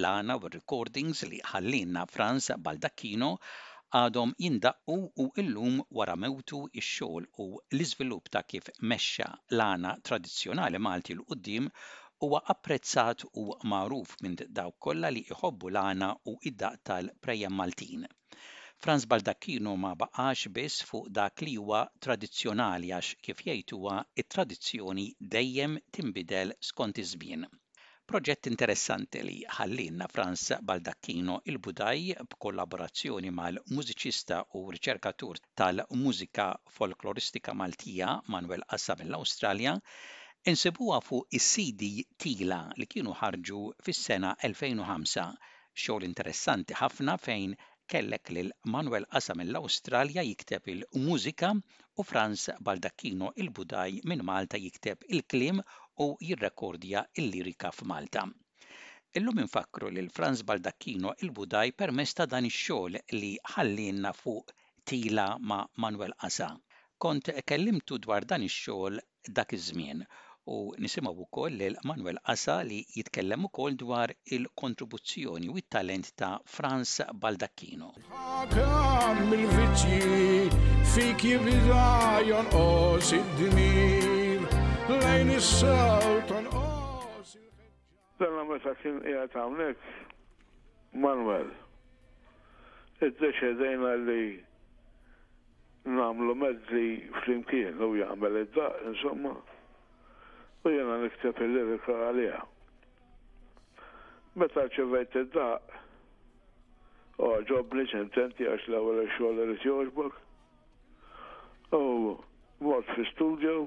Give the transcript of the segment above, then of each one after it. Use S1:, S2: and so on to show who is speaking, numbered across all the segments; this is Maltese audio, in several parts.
S1: L-għana u r-recordings li ħallielna Franz Baldacchino għadhom jindaqqu u llum wara mewtu x-xogħol u l-iżvilupp ta' kif mexxa l-għana tradizzjonali Malti 'l quddiem huwa apprezzat u magħruf minn dawk kollha li jħobbu l-għana u d-daqq tal-prejjem Maltin. Franz Baldacchino ma baqax biss fuq dak li huwa tradizzjonali għax kif jgħid huwa t-tradizzjoni dejjem tinbidel skont iż-żmien. Proġett interessanti li ħallielna Frans Baldacchino, il-Budaj, b'kollaborazzjoni mal-mużiċista u riċerkatur tal-mużika folkloristika Maltija, Manwel Qassa mill-Awstralja, insibuha fuq is-CD Tila li kienu ħarġu fis-sena 2005. Xogħol interessanti ħafna fejn Kellek lil Manuel Casa mill-Awstralja jikteb il-mużika u Frans Baldacchino il-Budaj minn Malta jikteb il-kliem u jirrekordja l-lirika f'Malta. Illum infakkru lil Frans Baldacchino il-Budaj permezz ta' dan ix-xogħol li ħallielna fuq Tila ma' Manuel Casa. Kont kellimtu dwar dan ix-xogħol dak iż-żmien u nisimgħu wkoll lil Manuel Casa li jitkellem ukoll dwar il-kontribuzzjoni u t-talent ta' Frans Baldacchino. Ħakam mill-vizzji, fik jibda jonqos id-dmir, lejn is-sew
S2: tonqos. Kellna meta kien qiegħed hawnhekk Manwel, iddeċedejna li nagħmlu medley flimkien, hu jagħmel id-daqq, insomma, u jiena nikteb il-lirika għaliha. Meta rċevejt id-daqq, għoġobni, sententi għax l-ewwel ix-xogħol irid jogħġbok, u mort fi studio,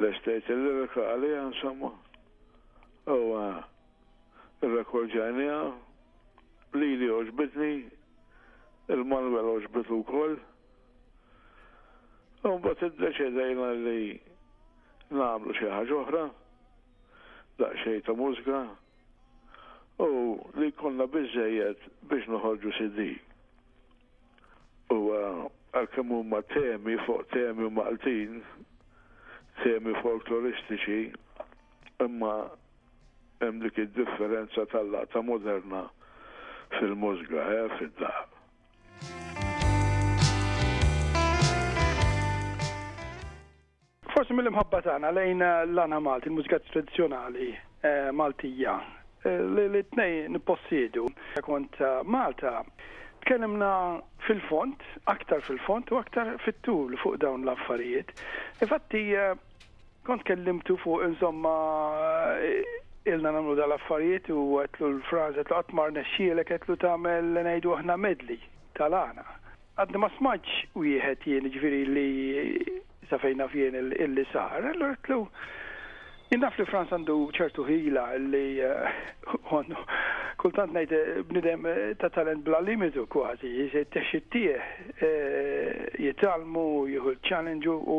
S2: Lest tgħid il-lirika għaliha insomma? U rrekordjajniha, lili għoġbitni, il-Manwel għoġbitu wkoll. U mbagħad iddeċedejna li nagħmlu xi ħaġa oħra, daqsxejn ta' mużika u li jkollna biżżejjed biex noħorġu CD. Huwa, għalkemm huma temi fuq temi Maltin, temi folkloristiċi, imma hemm dik id-differenza tal-laqta moderna fil-mużga, eh, fid-daħq.
S3: Forsi mill-imħabba tagħna lejn l-għana Malti, il-mużika tradizzjonali eh, Maltija, eh, li li tnej nippossiedu. Kont eh, Malta, tkellimna fil-font, aktar fil-font u aktar fit-tul fuq dawn l-affarijiet. Infatti, kont kellimtu fuq insomma ilna namlu dal-affarijiet u għetlu l-Franz għetlu għatmar nexxielek għetlu tamel ngħidu aħna medli tal-għana. Għadni ma smajtx wieħed jien, jiġifieri li sa fejn naf jien illi sar. Allura għedtlu, jien naf li Frans għandu ċertu ħila illi hu għandu, kultant ngħid bniedem ta' talent bla limitu kważi, se jtexxi t-tiegħ, jitgħallmu, jieħu l-challenge u,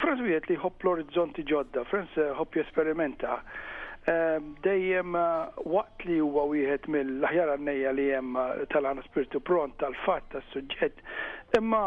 S3: Frans wieħed li jħobb l-orizzonti ġodda, Frans iħobb jesperimenta. Dejjem waqt li huwa wieħed mill-aħjar għannejja li hemm tal-għana spirtu pront tal-fatt tas-suġġett, imma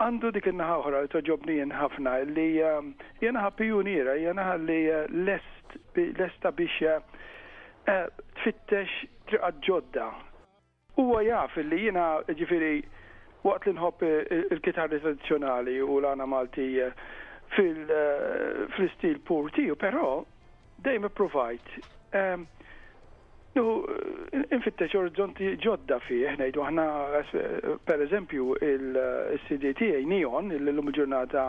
S3: għandu dik in-naħa oħra li toġobni jien ħafna li hija naħa pijuniera, hija naħa li lest lesta biex tfittex triqat ġodda. Huwa jaf li jiena, jiġifieri, waqt li nħobb il-kitarri tradizzjonali u l-għana Malti fl-istil pur tiegħu, però dejjem ippruvajt nieħu, infittex orizzonti ġodda fih, ngħidu aħna, per eżempju, is-CD tiegħi Neon, li llum il-ġurnata,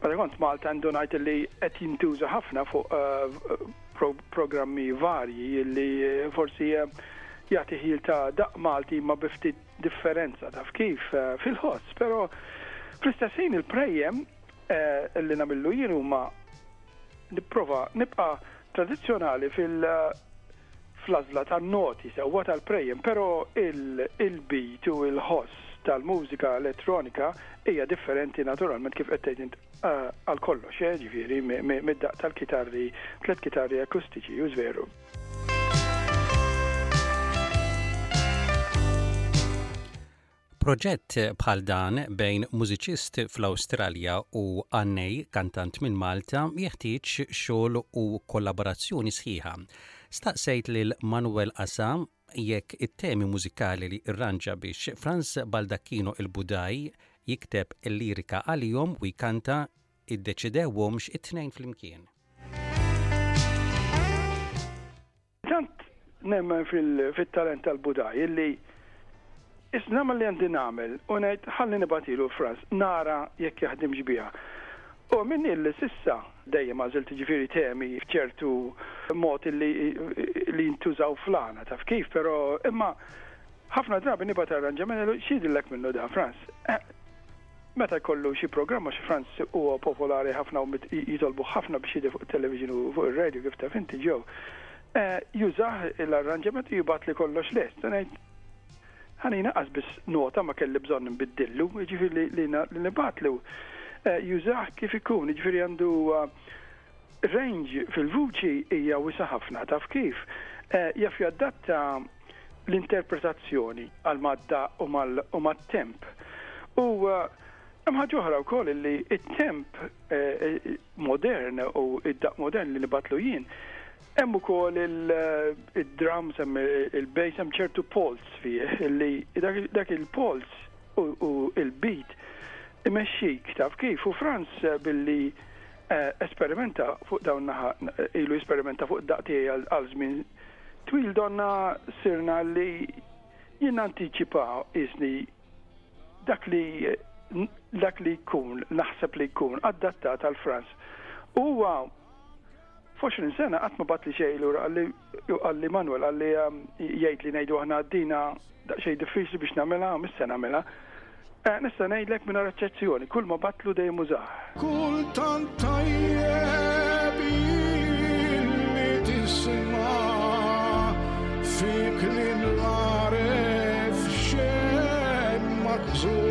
S3: meta kont Malta għandu ngħid li qed jintuża ħafna fuq, programmi varji li forsi jagħti ħjiel ta' daqq Malti imma bi ftit differenza taf kif fil-ħoss, però fl-istess ħin il-prejjem li nagħmillu jien huma nipprova nibqa' tradizzjonali fil- fl-għażla tan-noti sewwa tal-prejjem, però il-beat u l-ħoss tal-mużika elettronika hija differenti naturalment kif qed tgħid int. Ah, għal kollox, eh, ġifieri, mid-daqq tal-kitarri, tliet kitarri akustiċi, u veru.
S1: Proġett bħal dan bejn mużiċist fl-Awstralja u għannej kantant minn Malta jeħtieġ xogħol u kollaborazzjoni sħiħa. Staqsejt lil Manuel Asa jekk it-temi mużikali li irranġa biex Franz Baldacchino il-Budaj jikteb il-lirika għalihom u jkanta iddeċidewhomx it-tnejn flimkien.
S3: Tant nemmen fit-talent tal-Budaj illi Is nagħmel li għandi nagħmel u ngħid ħalli nibatilu Franz nara jekk jaħdimx biha. U minn illi sissa Dejjem għażilt jiġifieri temi f'ċertu mod li li jintużaw fl-għana taf kif, però imma ħafna drabi nibgħat arranġament ngħidlu x'jidhirlek minnu dan Frans? Meta jkollu xi programm għax Frans huwa popolari ħafna u jitolbuh ħafna biex jidher fuq it-television u fuq ir-radio kif taf inti Joe, jużah l-arranġament u jibgħatli kollox lest u ngħid Ħa ninaqqas biss nota ma kelli bżonn nbiddillu, jiġifieri li li li nibgħatlu eh, jużah kif ikun, jiġifieri għandu huwa range fil-vuċi hija wisa' ħafna, taf kif? Eh, jaf jadatta l-interpretazzjoni għal madda u mal u mat-temp. U eh, hemm ħaġa oħra wkoll li t-temp eh, eh, modern u id-daqq modern li nibatlu jien Hemm ukoll id-drums, hemm il-bass, hemm ċertu polz fih li dak il-polz u il-beat imexxik taf kif u Frans billi esperimenta fuq dawn naħa ilu jesperimenta fuq id-daqq tiegħi għal żmien twil donna sirna li jien nantiċipa qisni dak li dak li jkun naħseb li jkun adattat għal Frans. Huwa F'għoxrin sena qatt ma bagħatli xejn lura qalli u qalli Manwel qalli jgħidli ngħidu aħna għaddina daqsxejn diffiċli biex nagħmilha u mhux se nagħmilha. Eħ nista' ngħidlek mingħajr eċċezzjoni kull ma bagħatlu dejjem użah.
S4: Kultant tajjeb illi tisma' fi kliem l-għaref x'hemm maħżun.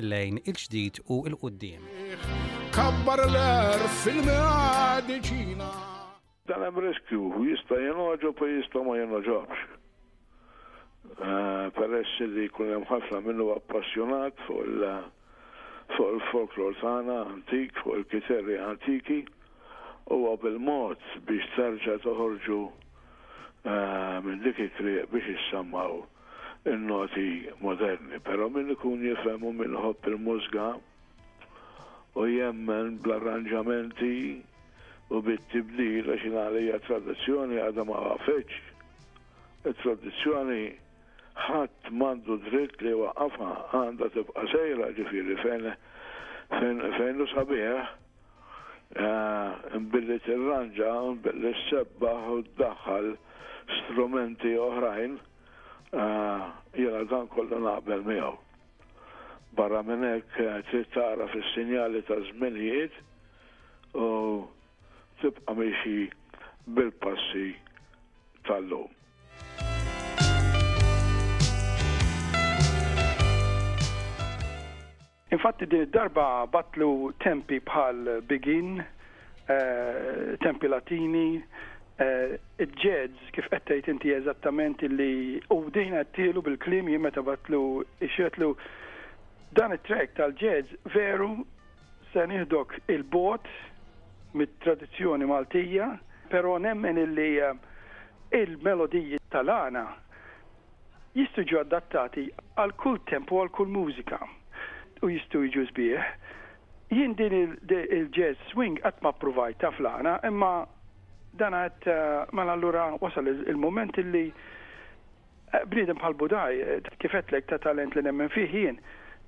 S1: lejn il-ġdid u il-qudiem.
S4: Kabbar l-er fil-medicina.
S2: Dan hemm riskju jista' jenoġob u jista' ma jenoġobx. Eh, peress li jkun hemm ħafna min huwa appassjonat fuq il-folklor tagħna antik, fuq il-kiterri antiki, huwa bil-mod biex terġa' toħorġu eh, minn dik it-triq biex issammaw in-noti moderni, però min ikun jifhem u min iħobb il-mużga u jemmen bl-arranġamenti u bit-tibdil għax jien għalija t-tradizzjoni għadha ma waqfitx. It-tradizzjoni ħadd m'għandu dritt li jwaqqafha, għandha tibqa' sejra, ġifieri fejn fejn fejn hu sabiħ, billi tirranġa, billi ssebbaħ u ddaħħal strumenti oħrajn, jiena dan kollu naqbel miegħu. Barra minn hekk trid tagħraf is-sinjali taż-żminijiet u tibqa' miexi bil-passi tal-lum.
S3: Infatti din id-darba battlu tempi bħal bigin, tempi Latini, ġġeġ kif qed tgħid inti eżattament illi u din għedtielu bil-kliem jien meta battlu issue għedtlu dan it-track tal-ġeġ veru se nieħdok 'il bogħod mit-tradizzjoni Maltija pero nemmen illi il-melodiji tal-għana Jistgħu jiġu adattati għal kull temp u għal kull mużika u jistgħu jiġu sbieħ. Jien din il-jazz swing qatt ma ppruvajtha fl-għana imma dan għedt mela allura wasal il-mument illi bniedem bħal Budaj, kif għedtlek ta' talent li nemmen fih jien,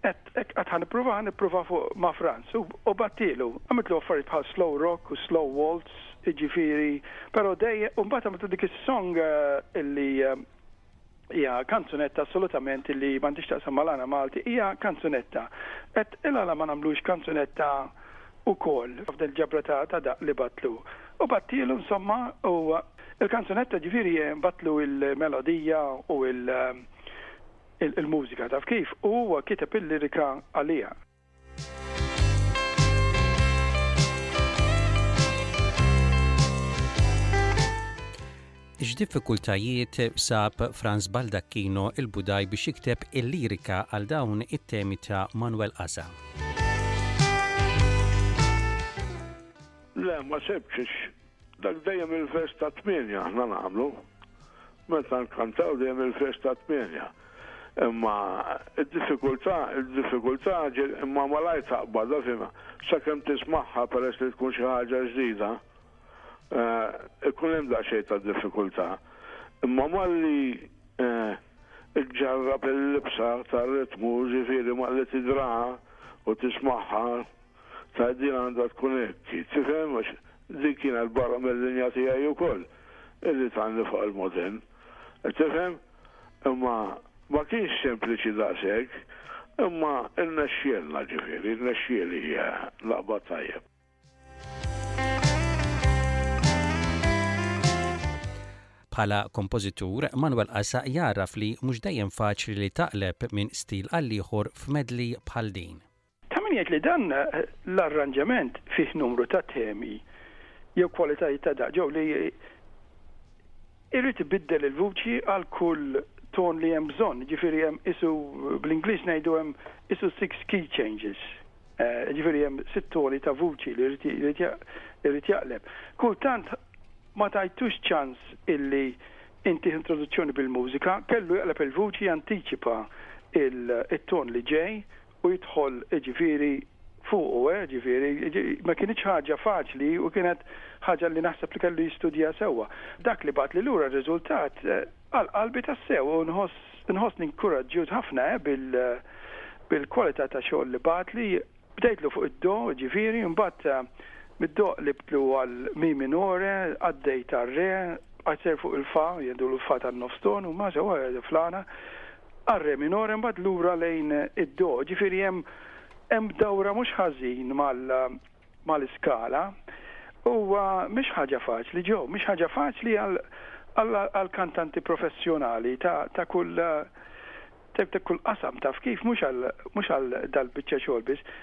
S3: għedt qatt ħa nippruvah, ħa nippruvah fuq ma' Frans u bgħattielu. Għamiltlu affarijiet bħal slow rock u slow waltz. Jiġifieri, però dejje, u mbagħad għamiltu dik is-song illi hija kanzunetta assolutament illi m'għandhiex taqsam mal-għana Malti, hija kanzunetta. Qed il għala ma nagħmlux kanzunetta ukoll f'din il-ġabra ta' ta' daqq li battlu. U battielu insomma u il-kanzunetta ġifieri battlu il-melodija u il-mużika taf kif u huwa kiteb il-lirika għaliha.
S1: X'diffikultajiet sab Franz Baldacchino il-Budaj biex jikteb il-lirika għal dawn it-temi ta' Manuel Qaza?
S2: Le, ma sebċiex Dak dejjem il-vers ta' tmienja aħna nagħmlu. Meta nkantaw dejjem il-vers ta' tmienja. Imma id-diffikultà, id-diffikultà imma malaj taqbad fina. Sakemm tismagħha peress li tkun xi ħaġa ġdida, eh, ikun hemm daqsxejn ta' diffikultà. Imma malli eh, iġġarrab il-libsa tar-ritmu, ġifieri malli tidraha u tismagħha, Tgħid din għandha tkun hekk, tifhem, għax din kienet barra mil-linja tiegħi wkoll, irrid għajni fuq il-modern. Qed tifhem? Imma ma kienx sempliċi daqs hekk, imma rnexxielna, ġifieri, rnexxieli naqbad tajjeb.
S1: Bħala kompożitur, Manwel Qasa jagħraf li mhux dejjem faċli li taqleb minn stil għall-ieħor f'medley bħal din.
S3: Ta' min jgħid li dan l-arranġament fih numru ta' temi jew kwalitajiet ta' daqq ġew li jrid ibiddel il-vuċi għal kull ton li hemm bżonn, jiġifieri hemm qisu bl-Ingliż ngħidu hemm qisu six key changes, jiġifieri hemm sitt toni ta' vuċi li jrid jaqleb. Kultant ma tagħtux ċans illi intih introduzzjoni bil-mużika, kellu jaqleb il-vuċi jantiċipa t-ton li ġej u jidħol jiġifieri fuqu eh, jiġifieri ma kinitx ħaġa faċli u kienet ħaġa li naħseb li kellu jistudja sewwa. Dak li bagħatli lura r-riżultat qal qalbi tassew u nħoss nħossni nkuraġġjut ħafna eh bil bil-kwalità ta' xogħol li bagħatli. Bdejtlu fuq id-Do, jiġifieri, imbagħad mid-Do qlibtlu għal Mi minore, għaddejt għar-Re, bqajt sejjer fuq il-Fa, jgħidulu l-Fa tan-nofs ton, huma sewwa fl-għana, għal re minore u mbagħad lura lejn id-do, jiġifieri hemm hemm dawra mhux ħażin mal mal-iskala. Huwa mhix ħaġa faċli, Joe, mhix ħaġa faċli għal għal għall-kantanti professjonali ta' ta' kull ta' kull qasam, taf kif, mhux għal
S4: mhux għal dal-biċċa xogħol biss.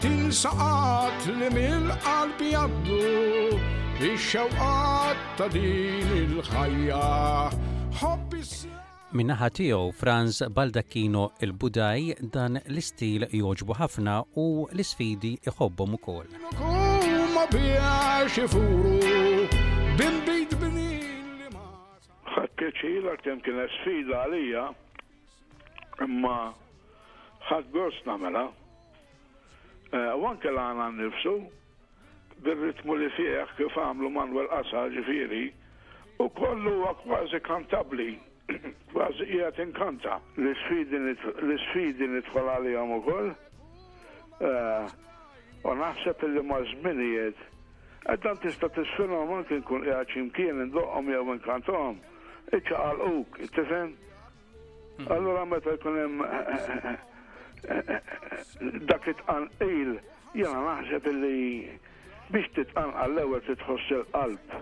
S4: Tinsa qatt li mill-qalb jgħaddu ix-xewqat ta' din il-ħajja. Ħobb is
S1: Min-naħa tiegħu Franz Baldacchino il-Budaj dan l-istil jogħġbu ħafna u l-isfidi iħobbhom ukoll.
S2: Ħadd pjaċir għal kemm kienet sfida għalija imma ħadd gost nagħmela. u anke l-għana nnifsu, bir-ritmu li fih, kif għamlu Manwel Qasa, ġifieri, u kollu huwa kważi kantabbli, kważi qiegħed inkanta. L-isfidi nidħol għalihom ukoll, u naħseb illi maż-żminijiet, għax dan tista' tisfinhom anke nkun qiegħed xi mkien, indoqqhom jew inkantahom, iċċaqalquk, tifhem? Allura meta jkun hemm dak it-tqanqil, jiena naħseb illi biex titqanqal l-ewwel trid tħoss il-qalb.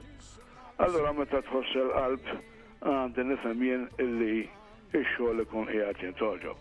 S2: Allura meta tħoss il-qalb, għandi nifhem jien illi x-xogħol ikun qiegħed
S4: jintgħoġob.